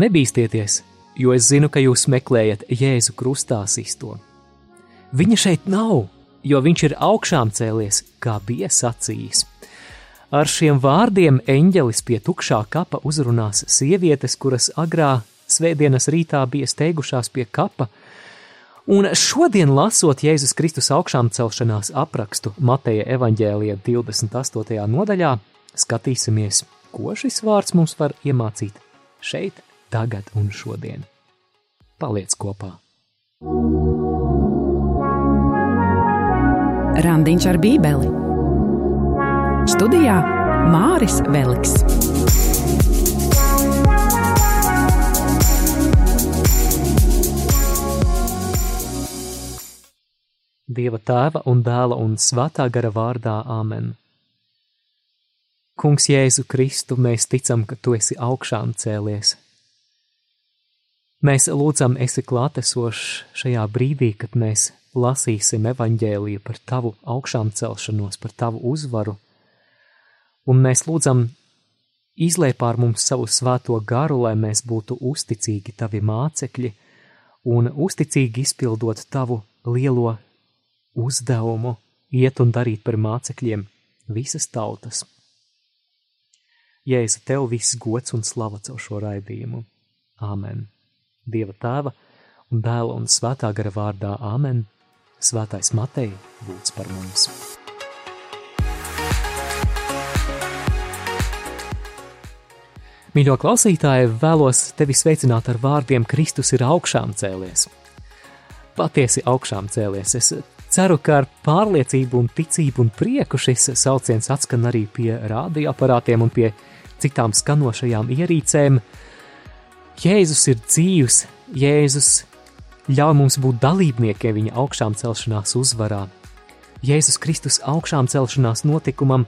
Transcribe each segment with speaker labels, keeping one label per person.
Speaker 1: Nebīsties, jo es zinu, ka jūs meklējat Jēzu krustā sisto. Viņa šeit nav, jo viņš ir augšām cēlies, kā bija sacījis. Ar šiem vārdiem eņģelis pie tukšā kapa uzrunās sievietes, kuras agrā svētdienas rītā bija steigušās pie kapa, un šodien lasot Jēzus Kristus augšām celšanās aprakstu Mateja evaņģēlija 28. nodaļā, skatīsimies, ko šis vārds mums var iemācīt šeit, tagad un šodien. Paliec kopā!
Speaker 2: Randiņš ar Bībeli Studijā Māris Veliks.
Speaker 1: Dieva tēva un dēla un svētā gara vārdā Āmen. Kungs Jēzu Kristu, mēs ticam, ka tu esi augšām cēlies. Mēs lūdzam, esi klātesošs šajā brīdī, kad mēs lasīsim evaņģēliju par tavu augšām celšanos, par tavu uzvaru, un mēs lūdzam, izlēj pār mums savu svēto garu, lai mēs būtu uzticīgi tavi mācekļi un uzticīgi izpildot tavu lielo uzdevumu, iet un darīt par mācekļiem visas tautas. Jēzu, tev viss gods un slava caur šo raidījumu. Āmen. Dieva tēva un dēla un svētā gara vārdā Āmen. Svētais Matei lūdz par mums. Mīļo klausītāji, vēlos tevi sveicināt ar vārdiem Kristus ir augšām cēlies. Patiesi augšām cēlies. Es ceru, ka ar pārliecību un ticību un prieku šis sauciens atskan arī pie radioaparātiem un pie citām skanošajām ierīcēm. Jēzus ir dzīvs, Jēzus ļauj mums būt dalībniekiem viņa augšām celšanās uzvarā. Jēzus Kristus augšām celšanās notikumam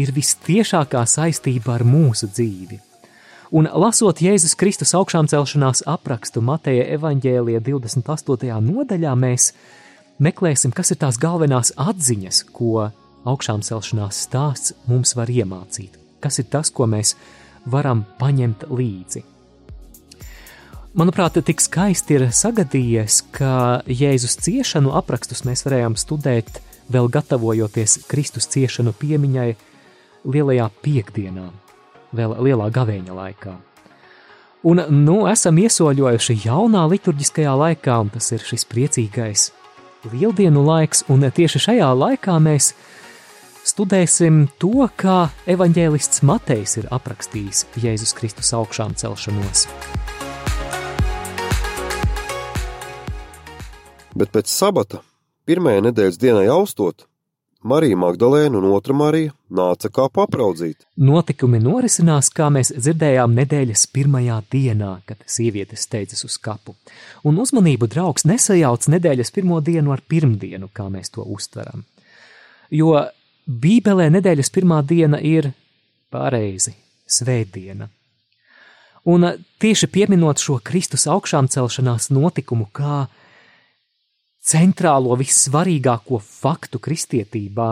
Speaker 1: ir vistiešākā saistība ar mūsu dzīvi. Un lasot Jēzus Kristus augšām celšanās aprakstu Mateja evaņģēlija 28. nodaļā, mēs meklēsim, kas ir tās galvenās atziņas, ko augšām celšanās stāsts mums var iemācīt. Kas ir tas, ko mēs varam paņemt līdzi? Manuprāt, tik skaisti ir sagadījies, ka Jēzus ciešanu aprakstus mēs varējām studēt vēl gatavojoties Kristus ciešanu piemiņai lielajā piekdienā vēl lielā gavēņa laikā. Un nu esam iesoļojuši jaunā liturģiskajā laikā, un tas ir šis priecīgais lieldienu laiks, un tieši šajā laikā mēs studēsim to, kā evaņģēlists Matejs ir aprakstījis Jēzus Kristus augšām celšanos.
Speaker 3: Bet pēc sabata, pirmajai nedēļas dienai austot, Marija Magdalēna un otra Marija nāca kā papraudzīt.
Speaker 1: Notikumi norisinās, kā mēs dzirdējām nedēļas pirmajā dienā, kad sievietes steidzas uz kapu. Un uzmanību draugs nesajauc nedēļas pirmo dienu ar pirmdienu, kā mēs to uztveram. Jo Bībelē nedēļas pirmā diena ir pareizi svētdiena. Un tieši pieminot šo Kristus augšām celšanās notikumu kā centrālo, vissvarīgāko faktu kristietībā,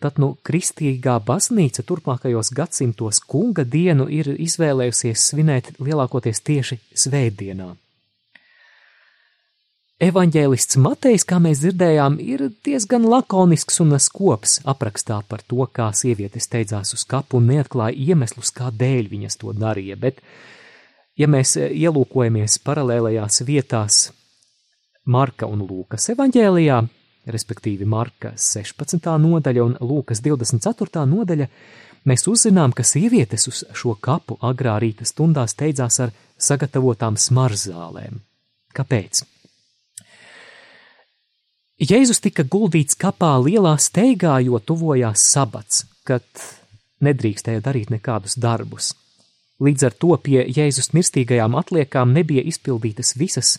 Speaker 1: tad nu kristīgā baznīca turpmākajos gadsimtos kunga dienu ir izvēlējusies svinēt lielākoties tieši svētdienā. Evanģēlists Matejs, kā mēs dzirdējām, ir diezgan lakonisks un skops aprakstā par to, kā sieviete steidzās uz kapu un neatklāja iemeslus, kādēļ viņas to darīja, bet, ja mēs ielūkojamies paralēlajās vietās Marka un Lūkas evanģēlijā, respektīvi Marka 16. nodaļa un Lūkas 24. nodaļa, mēs uzzinām, ka sievietes uz šo kapu agrā rīta stundā steidzās ar sagatavotām smarzālēm. Kāpēc? Jēzus tika guldīts kapā lielā steigā, jo tuvojās sabats, kad nedrīkstēja darīt nekādus darbus. Līdz ar to pie Jēzus mirstīgajām atliekām nebija izpildītas visas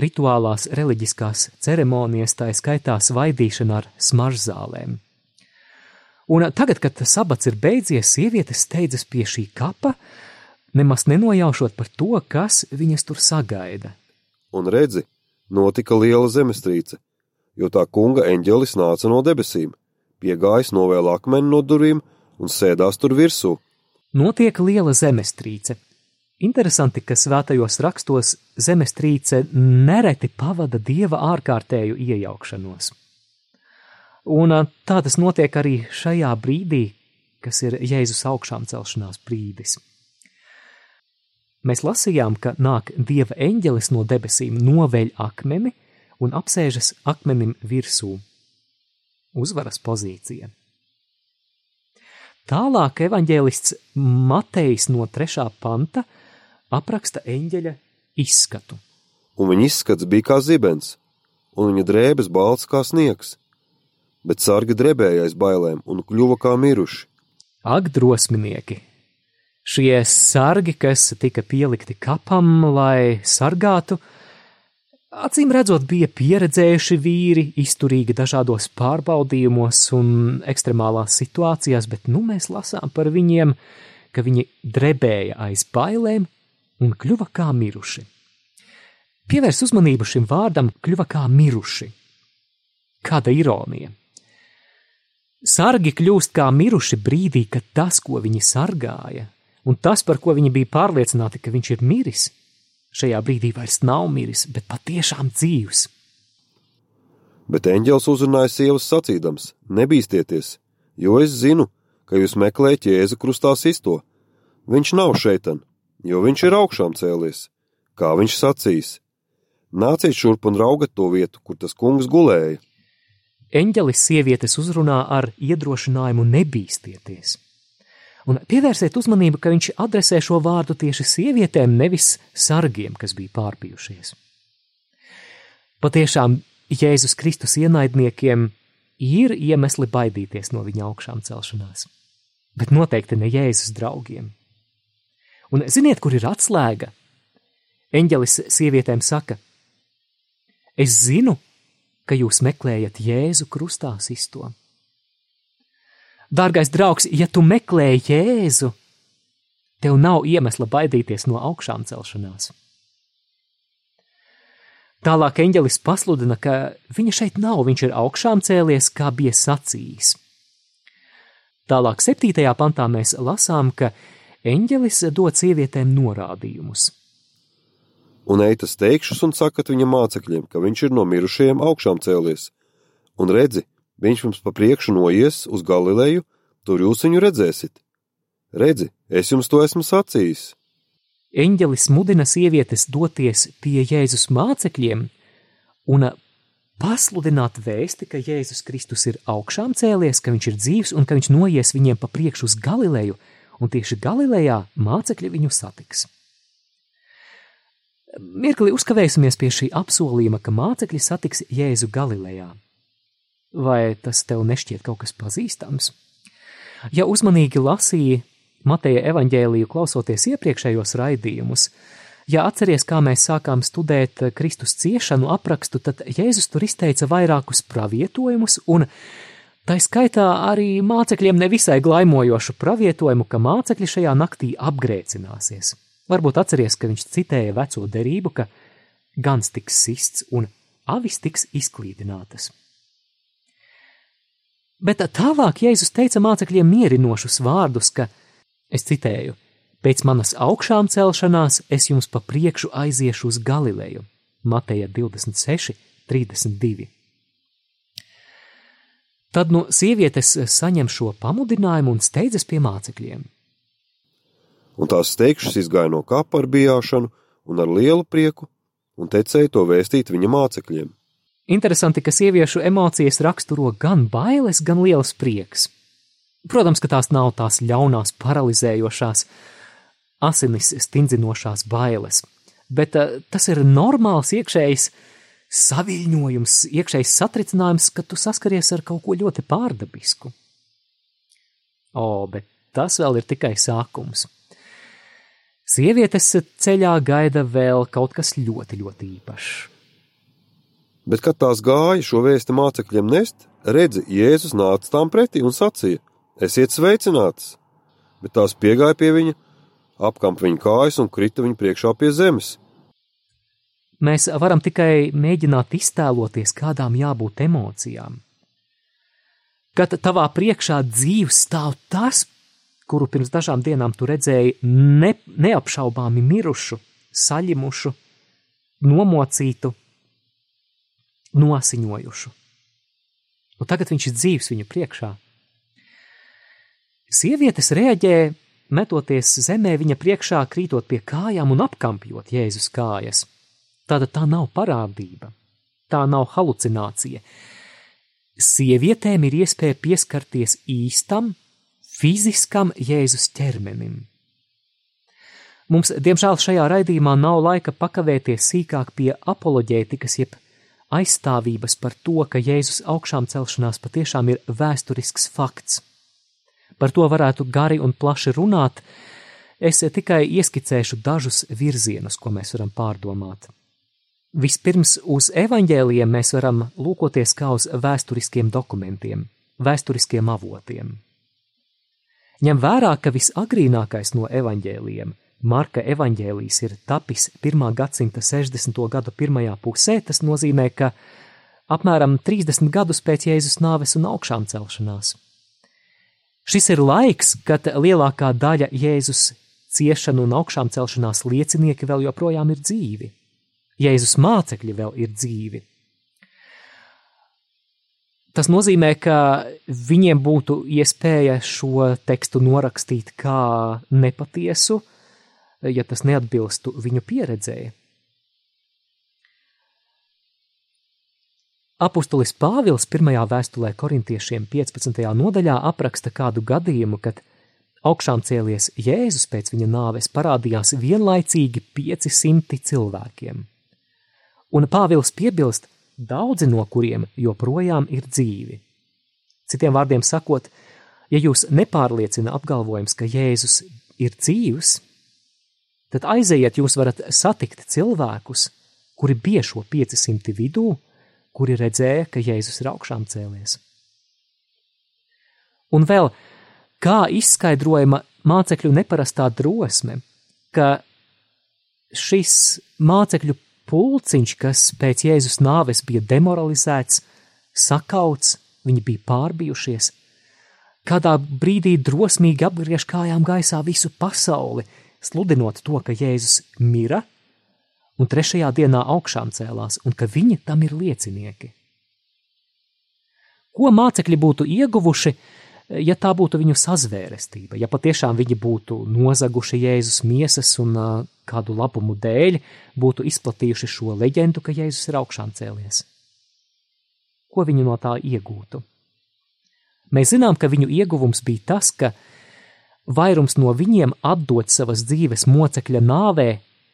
Speaker 1: rituālās reliģiskās ceremonijas, tā skaitā svaidīšana ar smaržzālēm. Un tagad, kad sabats ir beidzies, sievietes steidzas pie šī kapa, nemaz nenojaušot par to, kas viņas tur sagaida.
Speaker 3: Un redzi, notika liela zemestrīce, jo tā kunga eņģelis nāca no debesīm, piegājis novēl akmeni no durvīm un sēdās tur virsū.
Speaker 1: Notiek liela zemestrīce. Interesanti, ka svētajos rakstos zemestrīce nereti pavada dieva ārkārtēju iejaukšanos. Un tā tas notiek arī šajā brīdī, kas ir Jēzus augšām celšanās brīdis. Mēs lasījām, ka nāk dieva eņģelis no debesīm, noveļ akmeni un apsēžas akmenim virsū. Uzvaras pozīcija. Tālāk evaņģēlists Matejs no 3. panta apraksta eņģeļa izskatu.
Speaker 3: Un viņa izskats bija kā zibens, un viņa drēbes balts kā sniegs, bet sargi drebēja aiz bailēm un kļuva kā miruši.
Speaker 1: Ak, drosminieki! Šie sargi, kas tika pielikti kapam, lai sargātu, acīm redzot, bija pieredzējuši vīri, izturīgi dažādos pārbaudījumos un ekstremālās situācijās, bet nu mēs lasām par viņiem, ka viņi drebēja aiz bailēm un kļuva kā miruši. Pievērs uzmanību šim vārdam, kļuva kā miruši. Kāda ironija! Sargi kļūst kā miruši brīdī, kad tas, ko viņi sargāja, un tas, par ko viņi bija pārliecināti, ka viņš ir miris, šajā brīdī vairs nav miris, bet patiešām dzīvs.
Speaker 3: Bet eņģēlis uzrunāja sievas sacīdams: Nebīsties, jo es zinu, ka jūs meklējat jēzu krustā sisto. Viņš nav šeitan, jo viņš ir augšām cēlies, kā viņš sacīs. Nāciet šurp un raugat to vietu, kur tas kungs gulēja.
Speaker 1: Eņģelis sievietes uzrunā ar iedrošinājumu nebīsties. Un pievērsiet uzmanību, ka viņš adresē šo vārdu tieši sievietēm, nevis sargiem, kas bija pārpījušies. Patiešām Jēzus Kristus ienaidniekiem ir iemesli baidīties no viņa augšām celšanās, bet noteikti ne Jēzus draugiem. Un ziniet, kur ir atslēga? Eņģelis sievietēm saka: Es zinu, ka jūs meklējat Jēzu krustā sisto. Dārgais draugs, ja tu meklē Jēzu, tev nav iemesla baidīties no augšām celšanās. Tālāk eņģelis pasludina, ka viņa šeit nav, viņš ir augšām cēlies, kā bija sacījis. Tālāk, septītajā pantā mēs lasām, ka eņģelis dod sievietēm norādījumus.
Speaker 3: Un eitas teikšus un sakat viņa mācekļiem, ka viņš ir no mirušajiem augšām cēlies. Un redzi, viņš mums pa priekšu noies uz Galileju, tur jūs viņu redzēsiet. Redzi, es jums to esmu sacījis.
Speaker 1: Eņģelis mudina sievietes doties pie Jēzus mācekļiem un pasludināt vēsti, ka Jēzus Kristus ir augšām cēlies, ka viņš ir dzīvs un ka viņš noies viņiem pa priekšu uz Galileju, un tieši Galilejā mācekļi viņu satiks. Mirkli uzkavēsimies pie šī apsolījuma, ka mācekļi satiks Jēzu Galilejā. Vai tas tev nešķiet kaut kas pazīstams? Ja uzmanīgi lasīji Mateja evaņģēliju klausoties iepriekšējos raidījumus, ja atceries, kā mēs sākām studēt Kristus ciešanu aprakstu, tad Jēzus tur izteica vairākus pravietojumus un Tā skaitā arī mācekļiem nevisai glaimojošu pravietojumu, ka mācekļi šajā naktī apgrēcināsies. Varbūt atceries, ka viņš citēja veco derību, ka gans tiks sists un avis tiks izklīdinātas. Bet tālāk Jēzus teica mācekļiem mierinošus vārdus, ka, es citēju, pēc manas augšām celšanās es jums pa priekšu aiziešu uz Galileju. Mateja 26, 32. Tad no sievietes saņem šo pamudinājumu un steidzas pie mācekļiem.
Speaker 3: Un tās steigšas izgāja no kapa ar bijāšanu un ar lielu prieku, un tecēja to vēstīt viņa mācekļiem.
Speaker 1: Interesanti, ka sieviešu emocijas raksturo gan bailes, gan liels prieks. Protams, ka tās nav tās ļaunās, paralizējošās, asinis stingzinošās bailes, bet uh, tas ir normāls iekšējs saviņojums, iekšējs satricinājums, ka tu saskaries ar kaut ko ļoti pārdabisku. O, bet tas vēl ir tikai sākums. Sievietes ceļā gaida vēl kaut kas ļoti, ļoti īpašs.
Speaker 3: Bet, kad tās gāja šo vēstu mācekļiem nest, redzi, Jēzus nāca tām pretī un sacīja: Esiet sveicināts! Bet tās piegāja pie viņa, apkampa viņa kājas un krita viņa priekšā pie zemes.
Speaker 1: Mēs varam tikai mēģināt iztēloties, kādām jābūt emocijām. Kad tavā priekšā dzīves stāv tas, kuru pirms dažām dienām tu redzēji ne, neapšaubāmi mirušu, saļimušu, nomocītu, nosiņojušu. Un tagad viņš ir dzīves viņu priekšā. Sievietes reaģē, metoties zemē viņa priekšā, krītot pie kājām un apkampjot Jēzus kājas. Tāda tā nav parādība, tā nav halucinācija. Sievietēm ir iespēja pieskarties īstam, fiziskam Jēzus ķermenim. Mums, diemžēl, šajā raidījumā nav laika pakavēties sīkāk pie apoloģētikas, jeb aizstāvības par to, ka Jēzus augšām celšanās patiešām ir vēsturisks fakts. Par to varētu gari un plaši runāt, es tikai ieskicēšu dažus virzienus, ko mēs varam pārdomāt. Vispirms uz evaņģēliem mēs varam lūkoties kā uz vēsturiskiem dokumentiem, vēsturiskiem avotiem. Ņem vērā, ka visagrīnākais no evaņģēliem – Marka evaņģēlijs ir tapis 1. gadsimta 60. gadu pirmajā pusē, tas nozīmē, ka apmēram 30 gadus pēc Jēzus nāves un augšām celšanās. Šis ir laiks, kad lielākā daļa Jēzus ciešanu un augšām celšanās liecinieki vēl joprojām ir dzīvi. Jēzus mācekļi vēl ir dzīvi. Tas nozīmē, ka viņiem būtu iespēja šo tekstu norakstīt kā nepatiesu, ja tas neatbilstu viņu pieredzēji. Apostolis Pāvils pirmajā vēstulē korintiešiem 15. nodaļā apraksta kādu gadījumu, kad augšām cēlies Jēzus pēc viņa nāves parādījās vienlaicīgi 500 cilvēkiem. Un Pāvils piebilst, daudzi no kuriem joprojām ir dzīvi. Citiem vārdiem sakot, ja jūs nepārliecina apgalvojums, ka Jēzus ir dzīvs, tad aizejiet, jūs varat satikt cilvēkus, kuri bija šo 500 vidū, kuri redzēja, ka Jēzus ir augšām cēlies. Un vēl, kā izskaidrojama mācekļu neparastā drosme, ka šis mācekļu pulciņš, kas pēc Jēzus nāves bija demoralizēts, sakauts, viņi bija pārbijušies, kādā brīdī drosmīgi apgriež kājām gaisā visu pasauli, sludinot to, ka Jēzus mira un trešajā dienā augšām cēlās, un ka viņi tam ir liecinieki. Ko mācekļi būtu ieguvuši, ja tā būtu viņu sazvērestība, ja patiešām viņi būtu nozaguši Jēzus miesas un kādu labumu dēļ būtu izplatījuši šo leģendu, ka Jēzus ir augšām cēlies? Ko viņi no tā iegūtu? Mēs zinām, ka viņu ieguvums bija tas, ka Vairums no viņiem atdot savas dzīves mocekļa nāvē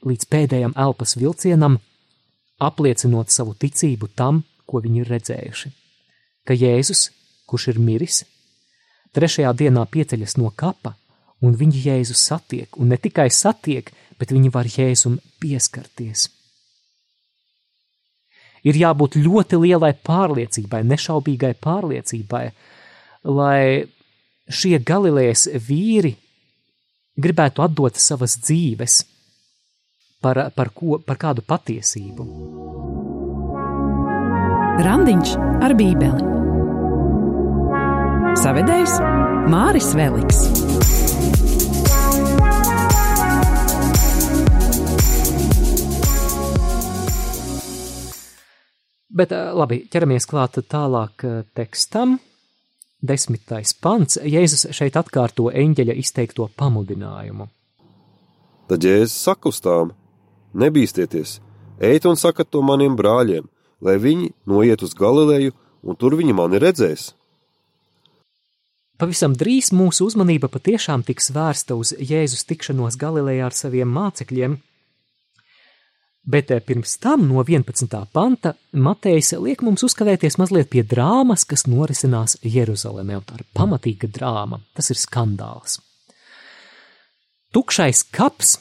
Speaker 1: līdz pēdējam elpas vilcienam, apliecinot savu ticību tam, ko viņi ir redzējuši. Ka Jēzus, kurš ir miris, trešajā dienā pieceļas no kapa, un viņi Jēzu satiek, un ne tikai satiek, bet viņi var Jēzum pieskarties. Ir jābūt ļoti lielai pārliecībai, nešaubīgai pārliecībai, lai šie Galilejas vīri gribētu atdot savas dzīves par, par, ko, par kādu patiesību.
Speaker 2: Randiņš ar Bībeli Savedējs Māris Veliks.
Speaker 1: Bet labi, ķeramies klāt tālāk tekstam. Desmitais pants Jēzus šeit atkārto eņģeļa izteikto pamudinājumu.
Speaker 3: Tad Jēzus saka uz tām: Nebīsties, ejiet un sakat to maniem brāļiem, lai viņi noiet uz Galileju, un tur viņi mani redzēs.
Speaker 1: Pavisam drīz mūsu uzmanība patiešām tiks vērsta uz Jēzus tikšanos Galilejā ar saviem mācekļiem, Bet eh, pirms tam no 11. panta Matejs liek mums uzkavēties mazliet pie drāmas, kas norisinās Jeruzalemē. Tā ir pamatīga drāma, tas ir skandāls. Tukšais kaps,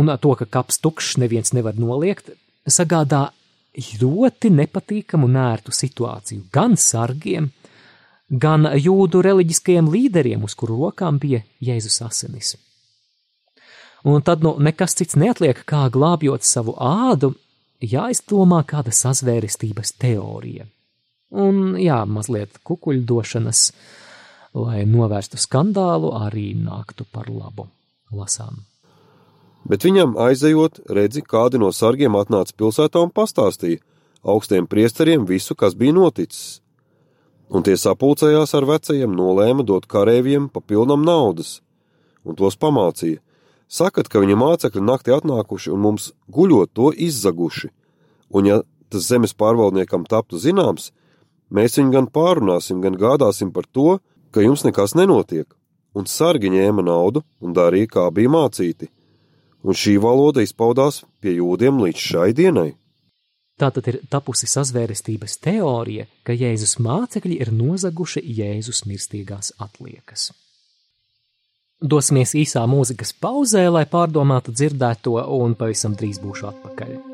Speaker 1: un to, ka kaps tukšs neviens nevar noliegt, sagādā ļoti nepatīkamu un ērtu situāciju gan sargiem, gan jūdu reliģiskajiem līderiem, uz kuru rokām bija Jēzus asinis un tad nu nekas cits neatliek, kā glābjot savu ādu, jāizdomā kāda sazvērestības teorija. Un jā, mazliet kukuļdošanas, lai novērstu skandālu, arī nāktu par labu. Lasām.
Speaker 3: Bet viņam aizejot, redzi, kādi no sargiem atnāca pilsētā un pastāstīja augstiem priesteriem visu, kas bija noticis. Un tie sapulcējās ar vecajiem, nolēma dot kareiviem pa pilnam naudas, un tos pamācīja. Sakat, ka viņa mācekļi naktī atnākuši un mums guļot to izzaguši, un ja tas zemes pārvaldniekam taptu zināms, mēs viņu gan pārunāsim, gan gādāsim par to, ka jums nekas nenotiek, un sargi ņēma naudu un darīja, kā bija mācīti un šī valoda izpaudās pie jūdiem līdz šai dienai.
Speaker 1: Tā tad ir tapusi sazvērestības teorija, ka Jēzus mācekļi ir nozaguši Jēzus mirstīgās atliekas. Dosimies īsā mūzikas pauzē, lai pārdomātu dzirdēto, un pavisam drīz būšu atpakaļ.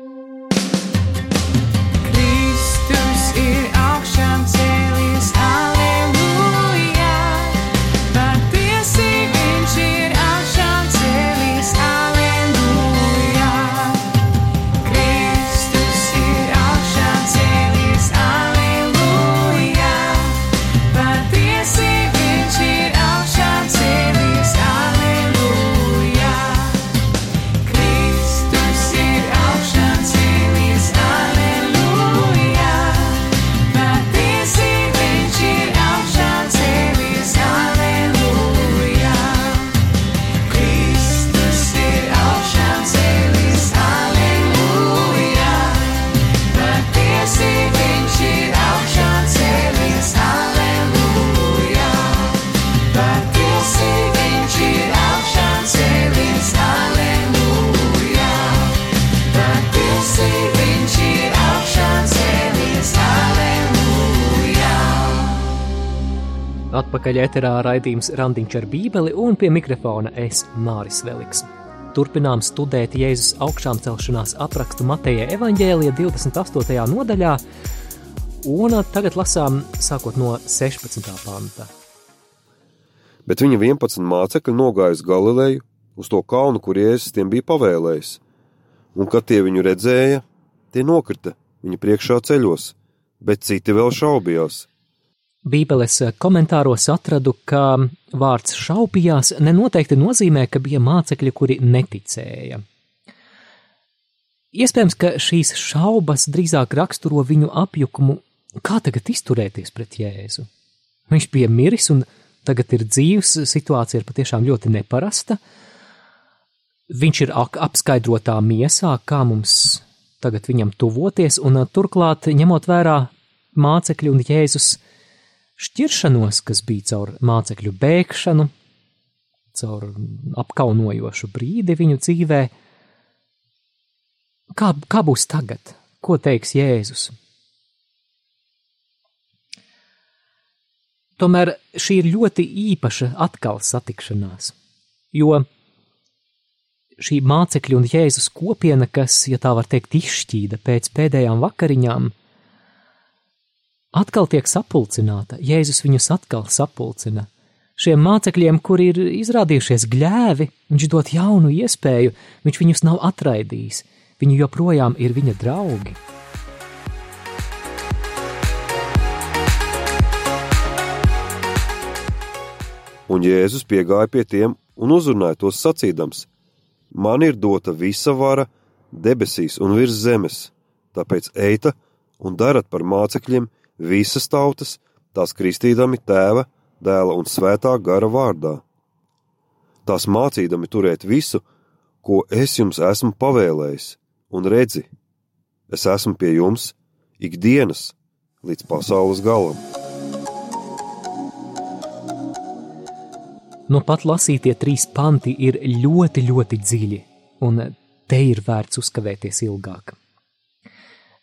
Speaker 1: Atpakaļ ēterā raidījums Randiņš ar Bībeli un pie mikrofona es Māris Veliks. Turpinām studēt Jēzus augšām celšanās aprakstu Mateja evaņģēlija 28. nodaļā, un tagad lasām sākot no 16. panta.
Speaker 3: Bet viņa 11 mācekļi nogāja uz Galileju, uz to kalnu, kur Jēzus tiem bija pavēlējis. Un, kad tie viņu redzēja, tie nokrita viņa priekšā ceļos, bet citi vēl šaubījās.
Speaker 1: Bībeles komentāros atradu, ka vārds šaubījās nenoteikti nozīmē, ka bija mācekļi, kuri neticēja. Iespējams, ka šīs šaubas drīzāk raksturo viņu apjukumu, kā tagad izturēties pret Jēzu. Viņš bija miris un tagad ir dzīves, situācija ir patiešām ļoti neparasta. Viņš ir apskaidrotā miesā, kā mums tagad viņam tuvoties, un turklāt ņemot vērā mācekļu un Jēzus šķiršanos, kas bija caur mācekļu bēgšanu, caur apkaunojošu brīdi viņu dzīvē. Kā, kā būs tagad? Ko teiks Jēzus? Tomēr šī ir ļoti īpaša atkal satikšanās, jo šī mācekļu un Jēzus kopiena, kas, ja tā var teikt, izšķīda pēc pēdējām vakariņām, atkal tiek sapulcināta. Jēzus viņus atkal sapulcina. Šiem mācekļiem, kuri ir izrādījušies gļēvi, viņš dod jaunu iespēju, viņš viņus nav atraidījis, viņi joprojām ir viņa draugi.
Speaker 3: Un Jēzus piegāja pie tiem un uzrunāja tos sacīdams: Man ir dota visa vara debesīs un virs zemes, tāpēc eita un darat par mācekļiem visas tautas, tās kristīdami tēva, dēla un svētā gara vārdā. Tās mācīdami turēt visu, ko es jums esmu pavēlējis, un redzi, es esmu pie jums ikdienas līdz pasaules galam.
Speaker 1: Nu pat lasītie trīs panti ir ļoti, ļoti dziļi, un te ir vērts uzkavēties ilgāk.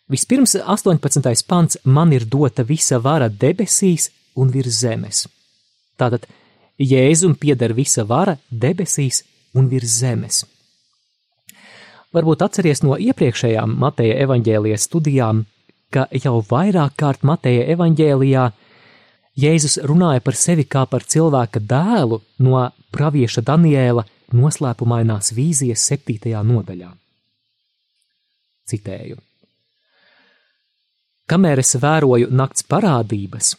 Speaker 1: Vispirms 18. pants man ir dota visa vara debesīs un virs zemes. Tātad Jēzum pieder visa vara debesīs un virs zemes. Varbūt atceries no iepriekšējām Mateja evaņģēlijas studijām, ka jau vairāk kārt Mateja evaņģēlijā Jēzus runāja par sevi kā par cilvēka dēlu no pravieša Daniēla noslēpumainās vīzijas septītajā nodaļā. Citēju. Kamēr es vēroju nakts parādības,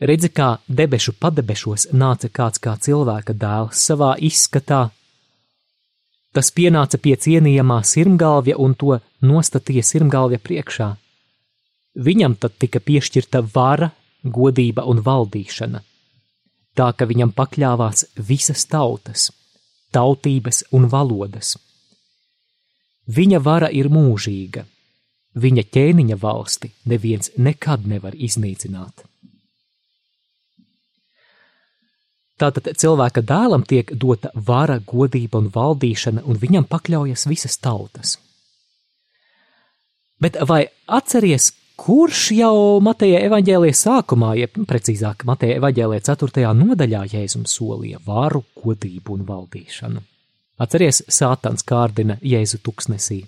Speaker 1: Redzi, kā debešu padebešos nāca kāds kā cilvēka dēls savā izskatā. Tas pienāca pie cienījamā sirmgalvja un to nostatīja sirmgalvja priekšā. Viņam tad tika piešķirta vara, godība un valdīšana, tā ka viņam pakļāvās visas tautas, tautības un valodas. Viņa vara ir mūžīga, viņa ķēniņa valsti neviens nekad nevar iznīcināt. Tātad cilvēka dēlam tiek dota vara, godība un valdīšana, un viņam pakļaujas visas tautas. Bet vai atceries, kurš jau Mateja evaņģēlīja sākumā, jeb precīzāk Mateja evaņģēlīja 4. nodaļā Jēzum solīja varu, godību un valdīšanu? Atceries, Sātans kārdina Jēzu tuksnesī.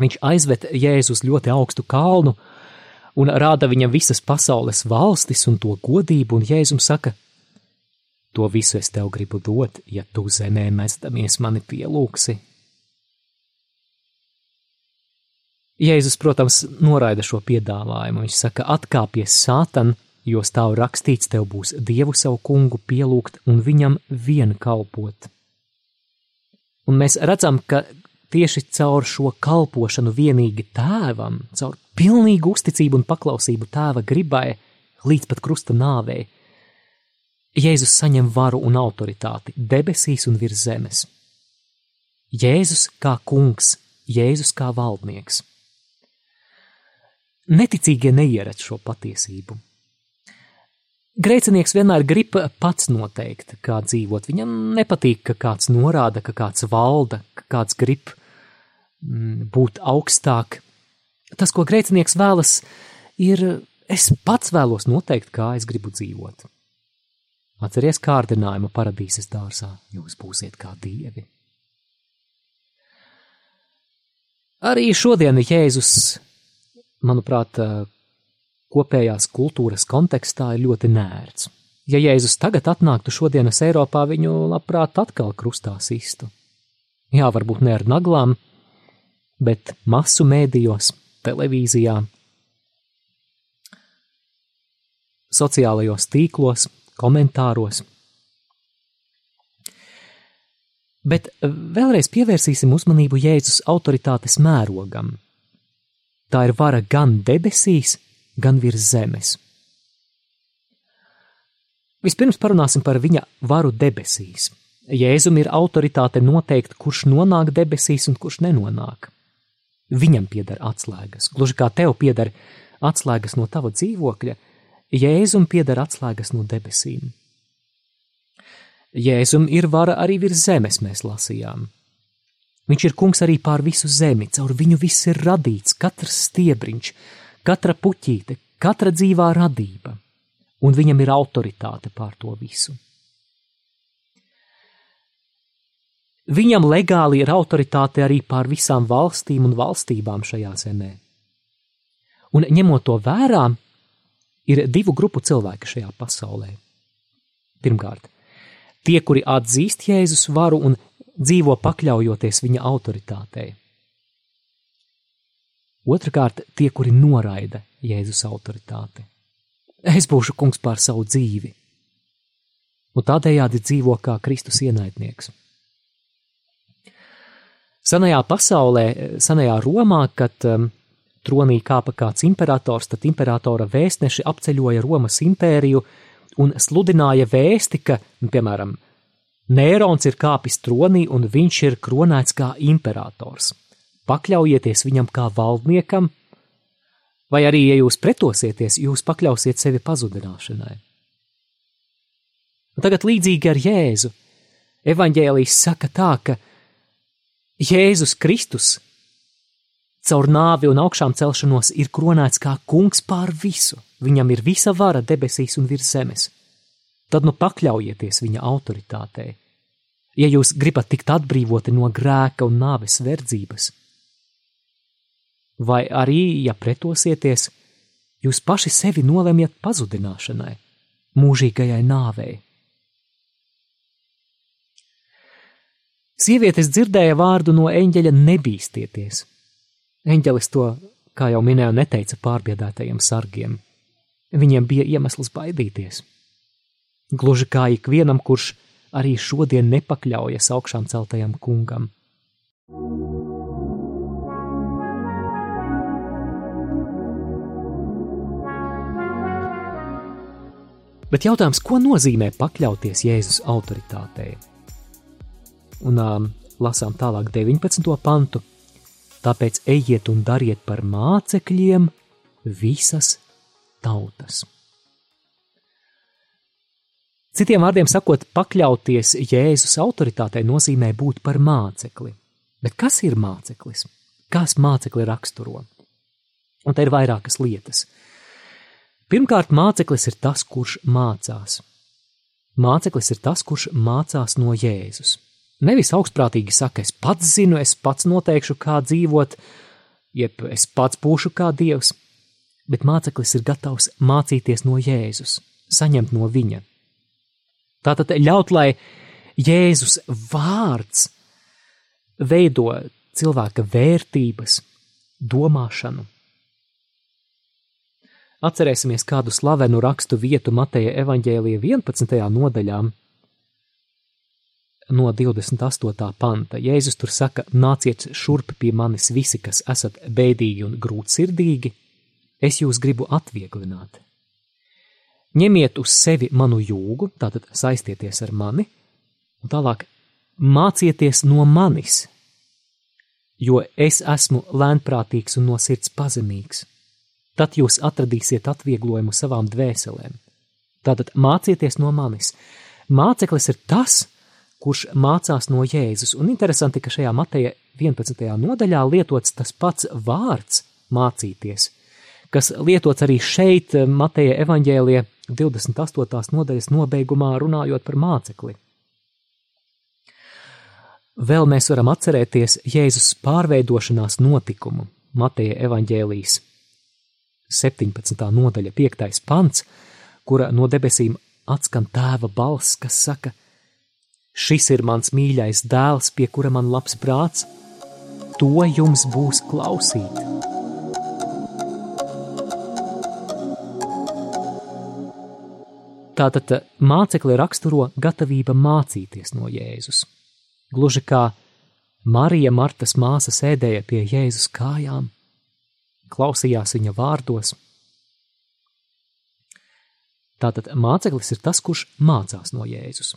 Speaker 1: Viņš aizved Jēzu uz ļoti augstu kalnu un rāda viņam visas pasaules valstis un to godību, un Jēzum saka, To visu es tev gribu dot, ja tu zemē mestamies mani pielūksi. Jēzus, protams, noraida šo piedāvājumu. Viņš saka, atkāpies sātan, jo stāv rakstīts, tev būs dievu savu kungu pielūgt un viņam vien kalpot. Un mēs redzam, ka tieši caur šo kalpošanu vienīgi tēvam, caur pilnīgu uzticību un paklausību tēva gribai līdz pat krusta nāvei, Jēzus saņem varu un autoritāti debesīs un virs zemes. Jēzus kā kungs, Jēzus kā valdnieks. Neticīgie neieredz šo patiesību. Grēcinieks vienmēr grib pats noteikt, kā dzīvot. Viņam nepatīk, ka kāds norāda, ka kāds valda, ka kāds grib būt augstāk. Tas, ko grēcinieks vēlas, ir es pats vēlos noteikt, kā es gribu dzīvot. Atceries kārdinājumu paradīzes dārzā, jūs būsiet kā dievi. Arī šodien Jēzus, manuprāt, kopējās kultūras kontekstā ir ļoti nērts. Ja Jēzus tagad atnāktu šodienas Eiropā, viņu labprāt atkal krustā sistu. Jā, varbūt ne ar naglām, bet masu mēdījos, televīzijā, sociālajos tīklos, komentāros. Bet vēlreiz pievērsīsim uzmanību Jēzus autoritātes mērogam. Tā ir vara gan debesīs, gan virs zemes. Vispirms parunāsim par viņa varu debesīs. Jēzum ir autoritāte noteikt, kurš nonāk debesīs un kurš nenonāk. Viņam pieder atslēgas, gluži kā tev pieder atslēgas no tava dzīvokļa, Jēzum pieder atslēgas no debesīm. Jēzum ir vara arī virs zemes, mēs lasījām. Viņš ir kungs arī pār visu zemi, caur viņu viss ir radīts, katrs stiebriņš, katra puķīte, katra dzīvā radība, un viņam ir autoritāte pār to visu. Viņam legāli ir autoritāte arī pār visām valstīm un valstībām šajā zemē. Un ņemot to vērā, ir divu grupu cilvēki šajā pasaulē. Pirmkārt, tie, kuri atzīst Jēzus varu un dzīvo pakļaujoties viņa autoritātei. Otrakārt, tie, kuri noraida Jēzus autoritāti. Es būšu kungs pār savu dzīvi, un tādējādi dzīvo kā Kristus ienaidnieks. Senajā pasaulē, senajā Romā, kad um, Tronī kāpa kāds imperators, tad imperatora vēstneši apceļoja Romas impēriju un sludināja vēsti, ka, piemēram, Nērons ir kāpis tronī un viņš ir kronēts kā imperators. Pakļaujieties viņam kā valdniekam, vai arī, ja jūs pretosieties, jūs pakļausiet sevi pazudināšanai. Un tagad līdzīgi ar Jēzu, evaņģēlijas saka tā, ka Jēzus Kristus caur nāvi un augšām celšanos ir kronēts kā kungs pār visu. Viņam ir visa vara debesīs un virs zemes. Tad nu pakļaujieties viņa autoritātei. Ja jūs gribat tikt atbrīvoti no grēka un nāves verdzības, vai arī, ja pretosieties, jūs paši sevi nolemjat pazudināšanai, mūžīgajai nāvei. Sievietes dzirdēja vārdu no eņģeļa nebīstieties, Eņģelis to, kā jau minēju, neteica pārbiedētajiem sargiem. Viņiem bija iemesls baidīties. Gluži kā ikvienam, kurš arī šodien nepakļaujas augšām celtajam kungam. Bet jautājums, ko nozīmē pakļauties Jēzus autoritātei? Un um, lasām tālāk 19. pantu. Tāpēc ejiet un dariet par mācekļiem visas tautas. Citiem vārdiem sakot, pakļauties Jēzus autoritātei nozīmē būt par mācekli. Bet kas ir māceklis? Kas mācekli raksturo? Un te ir vairākas lietas. Pirmkārt, māceklis ir tas, kurš mācās. Māceklis ir tas, kurš mācās no Jēzus. Nevis augstprātīgi saka, es pats zinu, es pats noteikšu, kā dzīvot, jeb es pats būšu kā dievs, bet māceklis ir gatavs mācīties no Jēzus, saņemt no viņa. Tātad ļaut, lai Jēzus vārds veido cilvēka vērtības, domāšanu. Atcerēsimies kādu slavenu rakstu vietu Mateja evaņģēlija 11. nodaļā, no 28. panta. Jēzus tur saka: Nāciet šurp pie manis visi, kas esat bēdīgi un grūtsirdīgi, es jūs gribu atvieglināt. Ņemiet uz sevi manu jūgu, tātad saistieties ar mani, un tālāk mācieties no manis, jo es esmu lēnprātīgs un no sirds pazemīgs. Tad jūs atradīsiet atvieglojumu savām dvēselēm. Tātad mācieties no manis. Māceklis ir tas, kurš mācās no Jēzus, un interesanti, ka šajā Mateja 11. nodaļā lietots tas pats vārds mācīties, kas lietots arī šeit Mateja evaņģēlie 28. nodaļas nobeigumā runājot par mācekli. Vēl mēs varam atcerēties Jēzus pārveidošanās notikumu Mateja evaņģēlijas 17. nodaļa 5. pants, kura no debesīm atskan tēva balss, kas saka: Šis ir mans mīļais dēls, pie kura man labs prāts, to jums būs klausīt. Tātad mācekli raksturo gatavība mācīties no Jēzus. Gluži kā Marija Martas māsa sēdēja pie Jēzus kājām, klausījās viņa vārdos. Tātad māceklis ir tas, kurš mācās no Jēzus.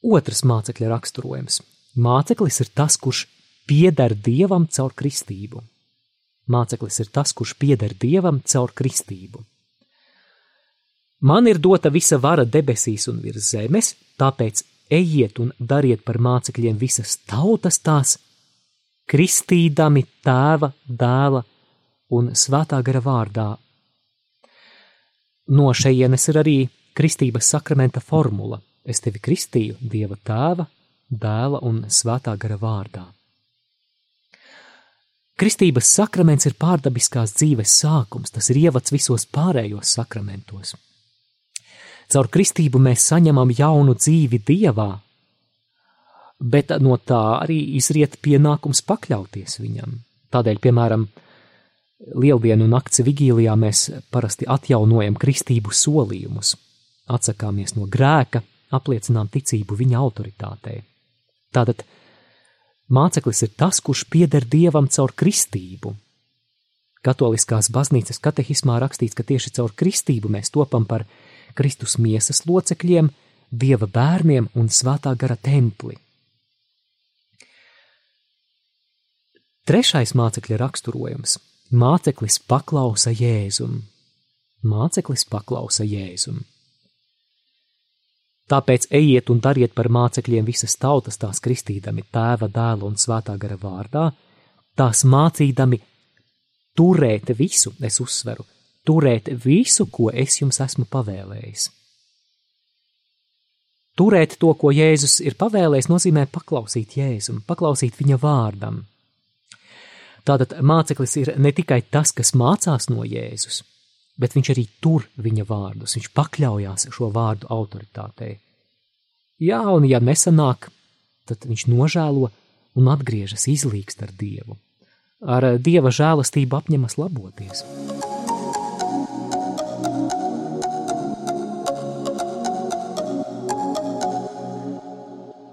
Speaker 1: Otrs mācekļa raksturojums. Māceklis ir tas, kurš pieder Dievam caur kristību. Māceklis ir tas, kurš pieder Dievam caur kristību. Man ir dota visa vara debesīs un virs zemes, tāpēc ejiet un dariet par mācekļiem visas tautas tās, kristīdami tēva, dēla un svētā gara vārdā. No šejienes ir arī kristības sakramenta formula. Es tevi kristīju Dieva tēva, dēla un svētā gara vārdā. Kristības sakraments ir pārdabiskās dzīves sākums, tas ir ievads visos pārējos sakramentos. Caur kristību mēs saņemam jaunu dzīvi Dievā, bet no tā arī izriet pienākums pakļauties viņam. Tādēļ, piemēram, Lieldienu nakts vigīlijā mēs parasti atjaunojam kristību solījumus, atsakāmies no grēka, apliecinām ticību viņa autoritātei. Tātad māceklis ir tas, kurš pieder dievam caur kristību. Katoliskās baznīcas katehismā rakstīts, ka tieši caur kristību mēs topam par Kristus miesas locekļiem, dieva bērniem un svētā gara templi. Trešais mācekļa raksturojums - māceklis paklausa Jēzum. Māceklis paklausa Jēzum. Tāpēc ejiet un dariet par mācekļiem visas tautas, tās kristīdami tēva, dēla un svētā gara vārdā, tās mācīdami turēt visu, es uzsveru, turēt visu, ko es jums esmu pavēlējis. Turēt to, ko Jēzus ir pavēlējis, nozīmē paklausīt Jēzum, paklausīt viņa vārdam. Tātad māceklis ir ne tikai tas, kas mācās no Jēzus, bet viņš arī tur viņa vārdus, viņš pakļaujās šo vārdu autoritātei. Jā, un ja nesanāk, tad viņš nožēlo un atgriežas izlīgst ar Dievu. Ar eh, Dieva žēlastību apņemas laboties.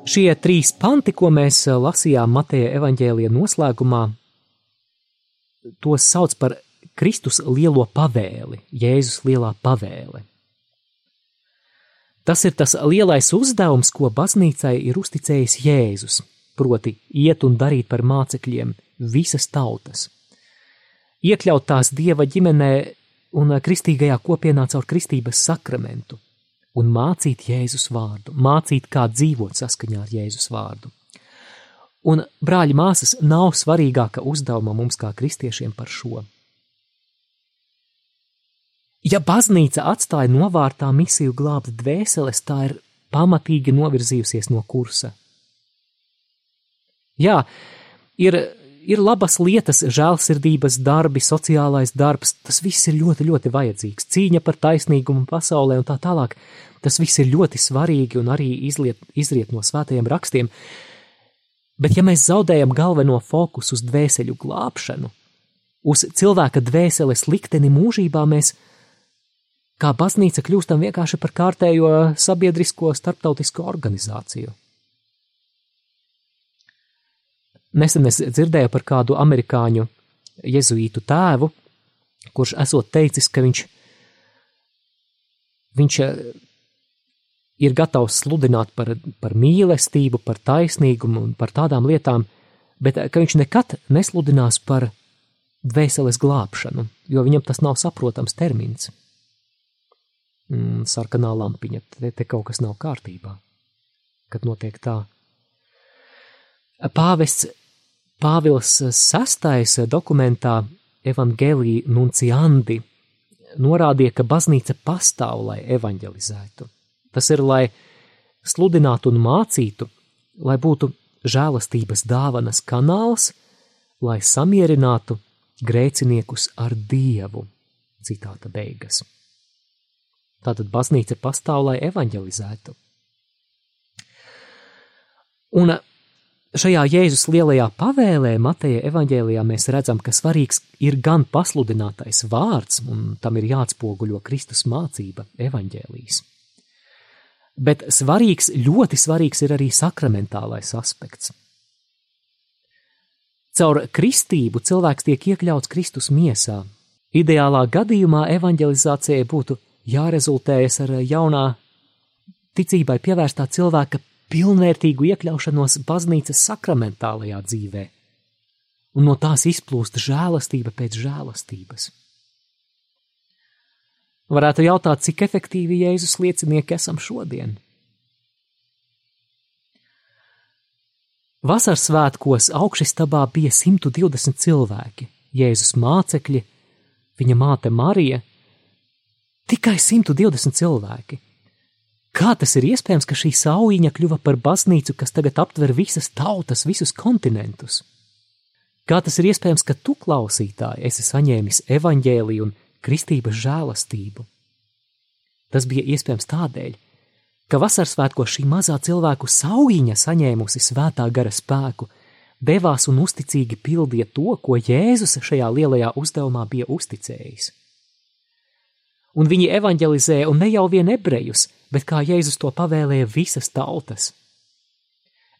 Speaker 1: Šie trīs panti, ko mēs eh, lasījām Mateja evaņģēlija noslēgumā, tos sauc par Kristus lielo pavēli, Jēzus lielā pavēle. Tas ir tas lielais uzdevums, ko baznīcai ir uzticējis Jēzus, proti, iet un darīt par mācekļiem visas tautas. Iekļaut tās dieva ģimenē un kristīgajā kopienā caur kristības sakramentu un mācīt Jēzus vārdu, mācīt, kā dzīvot saskaņā ar Jēzus vārdu. Un, brāļi, māsas, nav svarīgāka uzdevuma mums kā kristiešiem par šo. Ja baznīca atstāja novārtā misiju glābt dvēseles, tā ir pamatīgi novirzījusies no kursa. Jā, ir, ir labas lietas, žēlsirdības darbi, sociālais darbs, tas viss ir ļoti, ļoti vajadzīgs. Cīņa par taisnīgumu pasaulē un tā tālāk, tas viss ir ļoti svarīgi un arī izliet, izriet no svētajiem rakstiem. Bet ja mēs zaudējam galveno fokusu uz dvēseļu glābšanu, uz cilvēka dvēseles likteni mūžībā, mēs kā baznīca kļūstam vienkārši par kārtējo sabiedrisko starptautisko organizāciju. Nesen es dzirdēju par kādu amerikāņu jezuītu tēvu, kurš esot teicis, ka viņš, viņš eh, ir gatavs sludināt par, par mīlestību, par taisnīgumu un par tādām lietām, bet eh, ka viņš nekad nesludinās par dvēseles glābšanu, jo viņam tas nav saprotams termins mm, sarkanā lampiņa. Te, te kaut kas nav kārtībā, kad notiek tā. Pāvests Pāvils VI dokumentā Evangelija Nunciandi norādīja, ka baznīca pastāv, lai evanģelizētu. Tas ir, lai sludinātu un mācītu, lai būtu žēlastības dāvanas kanāls, lai samierinātu grēciniekus ar Dievu. Citāta beigas. Tātad baznīca pastāv, lai evanģelizētu. Un šajā Jēzus lielajā pavēlē, Mateja evanģēlijā, mēs redzam, ka svarīgs ir gan pasludinātais vārds, un tam ir jāatspoguļo Kristus mācība, evanģēlijas. Bet svarīgs, ļoti svarīgs ir arī sakramentālais aspekts. Caur kristību cilvēks tiek iekļauts Kristus miesā. Ideālā gadījumā evanģelizācijai būtu jārezultējas ar jaunā ticībai pievērstā cilvēka pilnvērtīgu iekļaušanos baznīcas sakramentālajā dzīvē, un no tās izplūst žēlastība pēc žēlastības. Varētu jautāt, cik efektīvi Jēzus liecinieki esam šodien. Vasaras svētkos augšstabā bija 120 cilvēki, Jēzus mācekļi, viņa māte Marija Tikai 120 cilvēki. Kā tas ir iespējams, ka šī saujiņa kļuva par baznīcu, kas tagad aptver visas tautas, visus kontinentus? Kā tas ir iespējams, ka tu, klausītāji, esi saņēmis evaņģēliju un kristības žēlastību? Tas bija iespējams tādēļ, ka vasarsvētko šī mazā cilvēku saujiņa saņēmusi svētā gara spēku, devās un uzticīgi pildīja to, ko Jēzus šajā lielajā uzdevumā bija uzticējis un viņi evanģelizēja un ne jau vien ebrejus, bet kā Jēzus to pavēlēja visas tautas.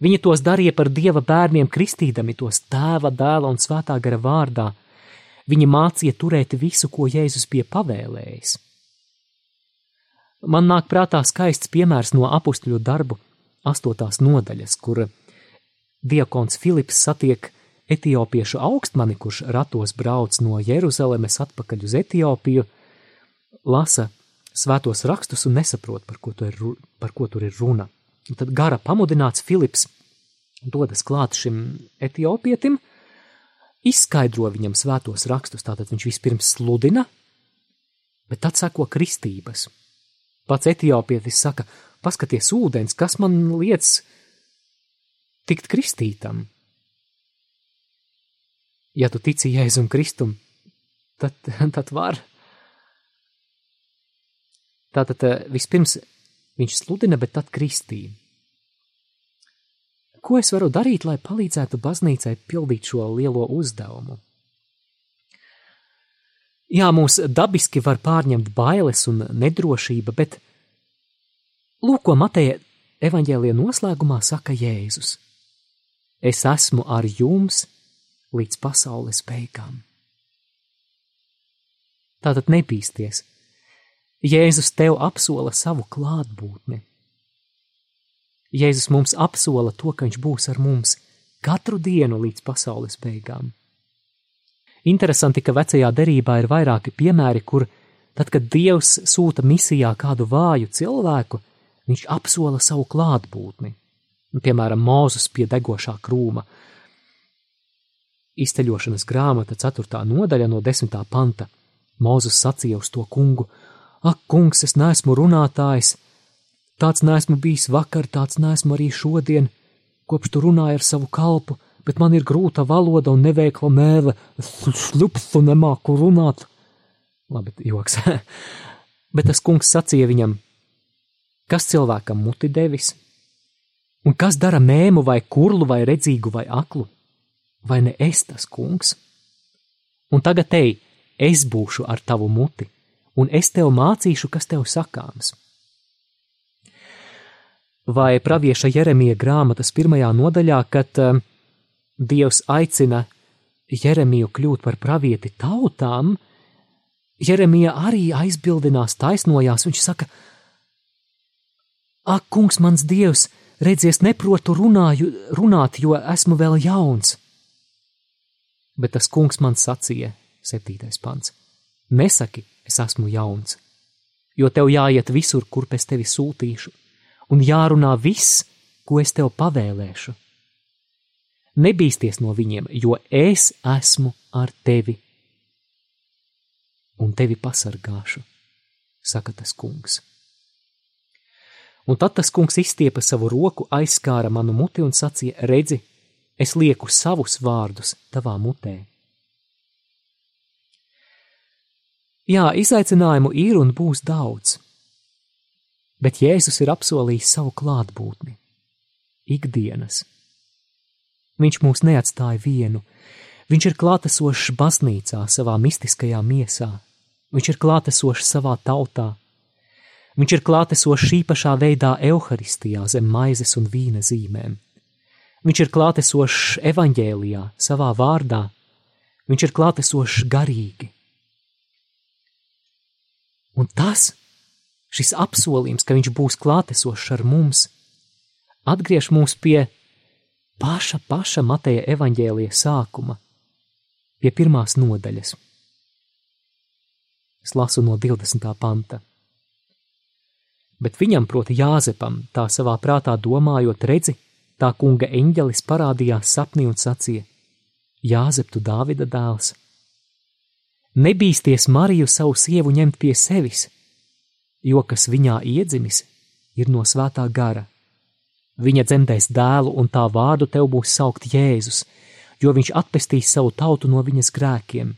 Speaker 1: Viņi tos darīja par dieva bērniem, kristīdami tos tēva, dēla un svētā gara vārdā. Viņi mācīja turēt visu, ko Jēzus bija pavēlējis. Man nāk prātā skaists piemērs no apakstuļu darbu astotās nodaļas, kur diakons Filips satiek etiopiešu augstmani, kurš ratos brauc no Jeruzalemes atpakaļ uz Etiopiju, lasa svētos rakstus un nesaprot, par ko, ir, par ko tur ir runa. Un tad gara pamudināts Filips dodas klāt šim etiopietim, izskaidro viņam svētos rakstus, tātad viņš vispirms sludina, bet tad sako kristības. Pats etiopietis saka, paskaties ūdens, kas man liec tikt kristītam. Ja tu tici Jēzum Kristum, tad, tad var. Tātad eh, vispirms viņš sludina, bet tad kristīja. Ko es varu darīt, lai palīdzētu baznīcai pildīt šo lielo uzdevumu? Jā, mūs dabiski var pārņemt bailes un nedrošība, bet lūk, ko Mateja evaņģēlija noslēgumā saka Jēzus: Es esmu ar jums līdz pasaules beigām. Tātad nebīsties. Jēzus tev apsola savu klātbūtni. Jēzus mums apsola to, ka viņš būs ar mums katru dienu līdz pasaules beigām. Interesanti, ka vecajā derībā ir vairāki piemēri, kur, tad, kad Dievs sūta misijā kādu vāju cilvēku, viņš apsola savu klātbūtni. Piemēram, Mūzes pie degošā krūma. Izceļošanas grāmata 4. nodaļa no 10. panta. Mūzes sacīja uz to kungu: Ak, kungs, es neesmu runātājs, tāds neesmu bijis vakar, tāds neesmu arī šodien, kopš tu runāji ar savu kalpu, bet man ir grūta valoda un neveikla mēle, šlups un nemāku runāt. Labi, joks. bet tas kungs sacīja viņam: Kas cilvēkam muti devis? Un kas dara mēmu vai kurlu vai redzīgu vai aklu? Vai ne es tas kungs? Un tagad ej, es būšu ar tavu muti, un es tev mācīšu, kas tev sakāms. Vai pravieša Jeremija grāmatas pirmajā nodaļā, kad uh, Dievs aicina Jeremiju kļūt par pravieti tautām, Jeremija arī aizbildinās, taisnojās, viņš saka, Ak, kungs, mans dievs, redzies, neprotu runāju, runāt, jo esmu vēl jauns. Bet tas kungs man sacīja, septītais pants, nesaki, es esmu jauns, jo tev jāiet visur, kur pēc tevi sūtīšu, un jārunā viss, ko es tev pavēlēšu. Nebīsties no viņiem, jo es esmu ar tevi, un tevi pasargāšu, saka tas kungs. Un tad tas kungs izstiepa savu roku, aizskāra manu muti un sacīja: Redzi, es lieku savus vārdus tavā mutē. Jā, izaicinājumu ir un būs daudz, bet Jēzus ir apsolījis savu klātbūtni, ikdienas. Viņš mūs neatstāja vienu, viņš ir klātesošs baznīcā, savā mistiskajā miesā, viņš ir klātesošs savā tautā, viņš ir klātesošs īpašā veidā evaharistijā zem maizes un vīna zīmēm. Viņš ir klātesošs evaņģēlijā, savā vārdā, viņš ir klātesošs garīgi. Un tas, šis apsolījums, ka viņš būs klātesošs ar mums, atgriež mūs pie paša, paša Mateja evaņģēlija sākuma, pie pirmās nodaļas. Es lasu no 20. panta. Bet viņam, proti Jāzepam, tā savā prātā domājot, redzi, tā kunga eņģelis parādījās sapnī un sacīja: Jāzep, tu Dāvida dēls! Nebīsties Mariju savu sievu ņemt pie sevis, jo kas viņā iedzimis, ir no svētā gara. Viņa dzemdēs dēlu, un tā vārdu tev būs saukt Jēzus, jo viņš atpestīs savu tautu no viņas grēkiem.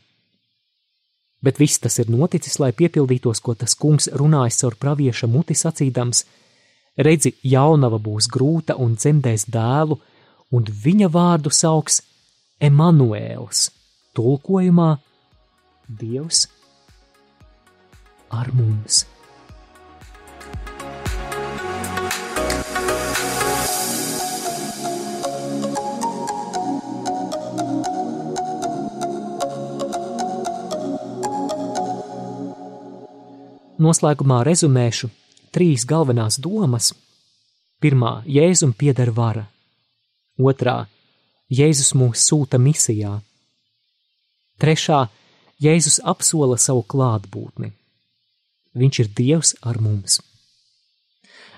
Speaker 1: Bet viss tas ir noticis, lai piepildītos, ko tas kungs runājis caur pravieša muti sacīdams: Redzi, jaunava būs grūta un dzemdēs dēlu, un viņa vārdu sauks Emanuēls, tulkojumā Dievs ar mums. Noslēgumā rezumēšu trīs galvenās domas. Pirmā - Jēzum pieder vara. Otrā - Jēzus mūs sūta misijā. Trešā Jēzus apsola savu klātbūtni. Viņš ir Dievs ar mums.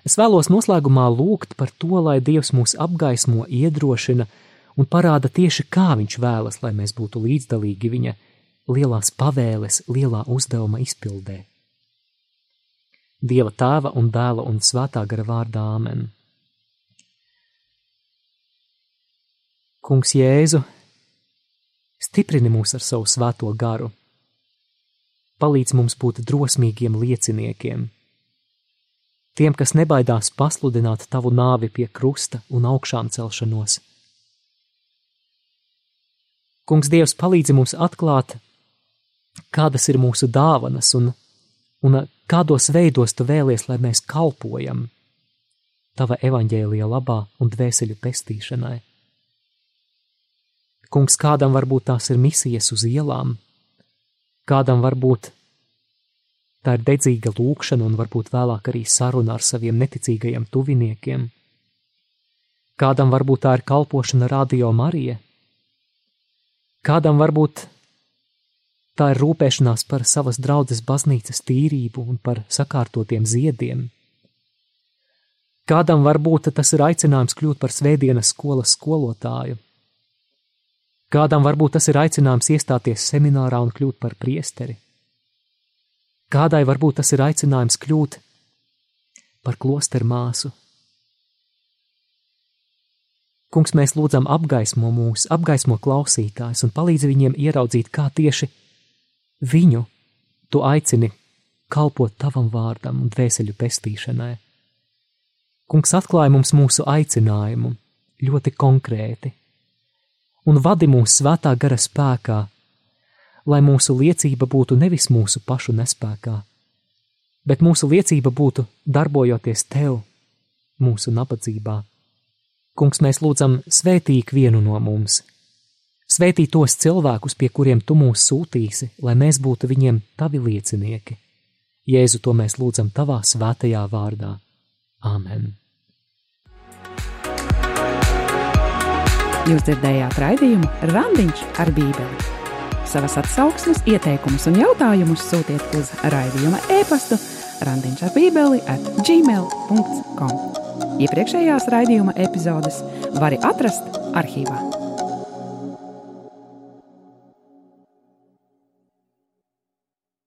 Speaker 1: Es vēlos noslēgumā lūgt par to, lai Dievs mūs apgaismo, iedrošina un parāda tieši, kā Viņš vēlas, lai mēs būtu līdzdalīgi Viņa lielās pavēles, lielā uzdevuma izpildē. Dieva tēva un dēla un svētā gara vārdā Āmen. Kungs Jēzu, Stiprini mūs ar savu svēto garu. Palīdz mums būt drosmīgiem lieciniekiem. Tiem, kas nebaidās pasludināt tavu nāvi pie krusta un augšām celšanos. Kungs Dievs palīdzi mums atklāt, kādas ir mūsu dāvanas un, un kādos veidos tu vēlies, lai mēs kalpojam. tava evaņģēlija labā un dvēseļu pestīšanai. Kungs, kādam varbūt tās ir misijas uz ielām, kādam varbūt tā ir dedzīga lūkšana un varbūt vēlāk arī saruna ar saviem neticīgajiem tuviniekiem. Kādam varbūt tā ir kalpošana radio Marija, kādam varbūt tā ir rūpēšanās par savas draudzes baznīcas tīrību un par sakārtotiem ziediem. Kādam varbūt tas ir aicinājums kļūt par svētdienas skolas skolotāju, Kādam varbūt tas ir aicinājums iestāties seminārā un kļūt par priesteri. Kādai varbūt tas ir aicinājums kļūt par klosteru māsu. Kungs, mēs lūdzam apgaismo mūs, apgaismo klausītājus un palīdzi viņiem ieraudzīt, kā tieši viņu tu aicini kalpot tavam vārdam un dvēseļu pestīšanai. Kungs atklāja mums mūsu aicinājumu ļoti konkrēti un vadi mūs svētā gara spēkā, lai mūsu liecība būtu nevis mūsu pašu nespēkā, bet mūsu liecība būtu darbojoties tev, mūsu nabadzībā. Kungs, mēs lūdzam, svētī vienu no mums, svētī tos cilvēkus, pie kuriem tu mūs sūtīsi, lai mēs būtu viņiem tavi liecinieki. Jēzu, to mēs lūdzam tavā svētajā vārdā. Āmen!
Speaker 2: Jūs dzirdējāt raidījumu Randiņš ar Bībeli. Savas atsauksmes, ieteikumus un jautājumus sūtiet uz raidījuma e-pastu Randiņš ar Bībeli at gmail.com. Iepriekšējās raidījuma epizodes var atrast arhīvā.